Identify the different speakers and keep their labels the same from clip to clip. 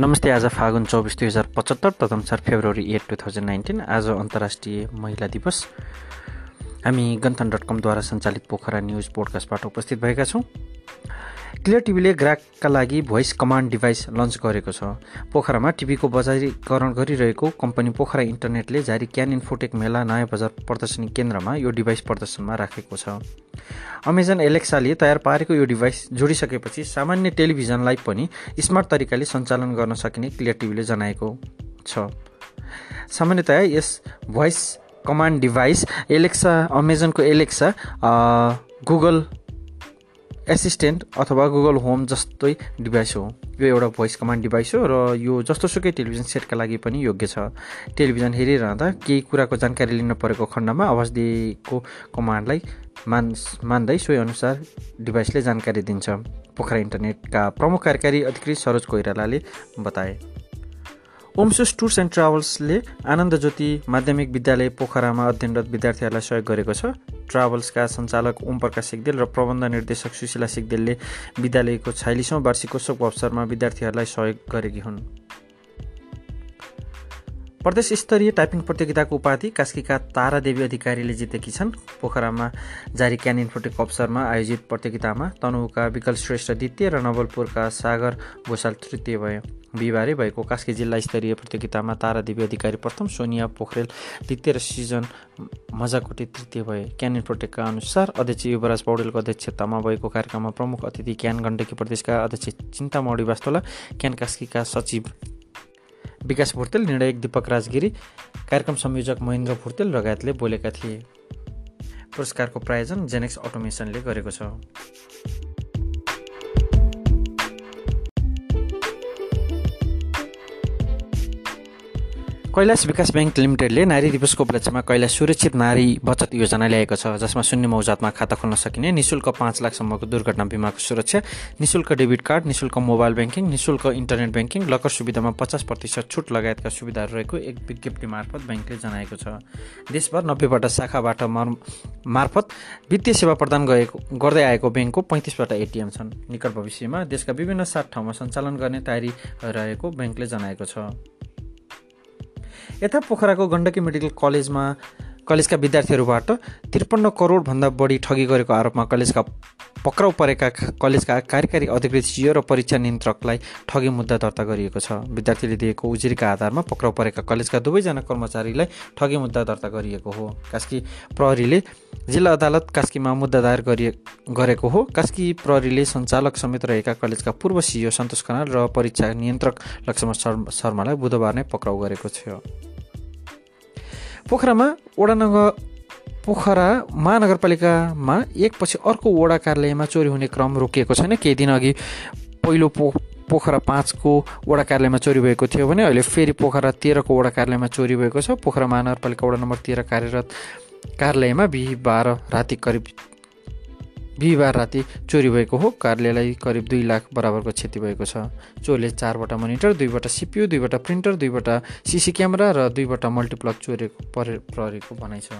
Speaker 1: नमस्ते आज फागुन चौबिस दुई हजार पचहत्तर तदनुसार February eight two thousand nineteen आज अन्तर्राष्ट्रिय महिला दिवस। हामी गन्थन डट कमद्वारा सञ्चालित पोखरा न्युज पोडकास्टबाट उपस्थित भएका छौँ। क्लियर टिभीले ग्राहकका लागि भोइस कमान्ड डिभाइस लन्च गरेको छ। पोखरामा टिभीको बजारीकरण गरिरहेको कम्पनी पोखरा इन्टरनेटले जारी क्यान इन्फोटेक मेला नयाँ बजार प्रदर्शनी केन्द्रमा यो डिभाइस प्रदर्शनमा राखेको छ। अमेजन एलेक्साले तयार पारेको यो डिभाइस जोडिसकेपछि सामान्य टेलिभिजनलाई पनि स्मार्ट तरिकाले सञ्चालन गर्न सकिने क्लियर टिभीले जनाएको छ। सामान्यतया यस भोइस कमान्ड डिभाइस एलेक्सा अमेजनको एलेक्सा गुगल एसिस्टेन्ट अथवा गुगल होम जस्तै डिभाइस हो। यो एउटा भोइस कमान्ड डिभाइस हो र यो जस्तोसुकै टेलिभिजन सेटका लागि पनि योग्य छ। टेलिभिजन हेरिरहँदा केही कुराको जानकारी लिन परेको खण्डमा आवाज दिएको कमान्डलाई मान मान्दै सोही अनुसार डिभाइसले जानकारी दिन्छ। पोखरा इन्टरनेटका प्रमुख कार्यकारी अधिकृत सरोज कोइरालाले बताए। ओमसोस टुर्स एन्ड ट्राभल्सले आनन्द ज्योति माध्यमिक विद्यालय पोखरामा अध्ययनरत विद्यार्थीहरूलाई सहयोग गरेको छ। ट्राभल्सका सञ्चालक ओम प्रकाश सिगदेल र प्रबन्ध निर्देशक सुशीला सिगदेलले विद्यालयको छयालिसौँ वार्षिकोत्सवको अवसरमा विद्यार्थीहरूलाई सहयोग गरेकी हुन्। प्रदेश स्तरीय टाइपिङ प्रतियोगिताको उपाधि कास्कीका तारादेवी अधिकारीले जितेकी छन्। पोखरामा जारी क्यान इन्फोटेक अवसरमा आयोजित प्रतियोगितामा तनहुका विकल श्रेष्ठ द्वितीय र नवलपुरका सागर भोषाल तृतीय भयो बिहिबारै भएको कास्की जिल्ला स्तरीय प्रतियोगितामा तारादेवी अधिकारी प्रथम सोनिया पोखरेल द्वितीय र सिजन मजाकोटी तृतीय भए। क्यान इन्फोटेकका अनुसार अध्यक्ष युवराज पौडेलको अध्यक्षतामा भएको कार्यक्रममा प्रमुख अतिथि क्यान गण्डकी प्रदेशका अध्यक्ष चिन्तामौडी वास्तोला क्यान कास्कीका सचिव विकास भुर्तेल निर्णायक दिपक राजगिरी कार्यक्रम संयोजक महेन्द्र भुर्तेल लगायतले बोलेका थिए। पुरस्कारको प्रायोजन जेनेक्स अटोमेसनले गरेको छ। कैलाश विकास ब्याङ्क लिमिटेडले नारी दिवसको उपलक्ष्यमा कैलाश सुरक्षित नारी बचत योजना ल्याएको छ जसमा शून्य मौजातमा खाता खोल्न सकिने निशुल्क पाँच लाखसम्मको दुर्घटना बिमाको सुरक्षा निशुल्क डेबिट कार्ड निशुल्क मोबाइल ब्याङ्किङ निशुल्क इन्टरनेट ब्याङ्किङ लकर सुविधामा पचास प्रतिशत छुट लगायतका सुविधाहरू रहेको एक विज्ञप्ति मार्फत ब्याङ्कले जनाएको छ। देशभर नब्बेबाट शाखाबाट मार्फत वित्तीय सेवा प्रदान गएको गर्दै आएको ब्याङ्कको पैँतिसवटा एटिएम छन्। निकट भविष्यमा देशका विभिन्न सात ठाउँमा सञ्चालन गर्ने तयारी रहेको ब्याङ्कले जनाएको छ। यता पोखराको गण्डकी मेडिकल कलेजमा कलेजका विद्यार्थीहरूबाट त्रिपन्न करोडभन्दा बढी ठगी गरेको आरोपमा कलेजका पक्राउ परेका कलेजका कार्यकारी अधिकृत सियो र परीक्षा नियन्त्रकलाई ठगी मुद्दा दर्ता गरिएको छ। विद्यार्थीले दिएको उजुरीका आधारमा पक्राउ परेका कलेजका दुवैजना कर्मचारीलाई ठगी मुद्दा दर्ता गरिएको हो। कास्की प्रहरीले जिल्ला अदालत कास्कीमा मुद्दा दायर गरिए गरेको हो। कास्की प्रहरीले सञ्चालक समेत रहेका कलेजका पूर्व सियो सन्तोष खनाल र परीक्षा नियन्त्रक लक्ष्मण शर्मालाई बुधबार नै पक्राउ गरेको थियो। पोखरामा वडा नगर पोखरा महानगरपालिकामा एकपछि अर्को वडा कार्यालयमा चोरी हुने क्रम रोकिएको छैन। केही दिन अघि पहिलो पो पोखरा पाँचको वडा कार्यालयमा चोरी भएको थियो भने अहिले फेरि पोखरा तेह्रको वडा कार्यालयमा चोरी भएको छ। पोखरा महानगरपालिका वडा नम्बर तेह्र कार्यरत कार्यालयमा बिहिबार राति करिब बिहिबार राति चोरी भएको हो। कार्यालयलाई करिब दुई लाख बराबरको क्षति भएको छ। चोरले चारवटा मोनिटर दुईवटा सिपियु दुईवटा प्रिन्टर दुईवटा सिसी क्यामेरा र दुईवटा मल्टिप्लक चोरेको परे प्रहरीको भनाइ छ।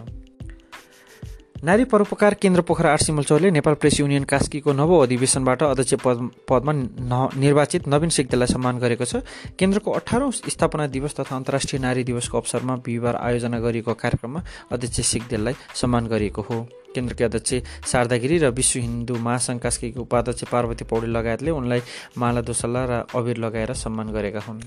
Speaker 1: नारी परोपकार केन्द्र पोखरा आरसी मल्चौरले नेपाल प्रेस युनियन कास्कीको नव अधिवेशनबाट अध्यक्ष पद पदमा निर्वाचित नवीन सिग्देललाई सम्मान गरेको छ। केन्द्रको अठारौँ स्थापना दिवस तथा अन्तर्राष्ट्रिय नारी दिवसको अवसरमा बिहिबार आयोजना गरिएको कार्यक्रममा अध्यक्ष सिग्देललाई सम्मान गरिएको हो। केन्द्रकी अध्यक्ष शारदागिरी र विश्व हिन्दू महासङ्घ कास्कीको उपाध्यक्ष पार्वती पौडेल लगायतले उनलाई माला दोसल्ला र अबिर लगाएर सम्मान गरेका हुन्।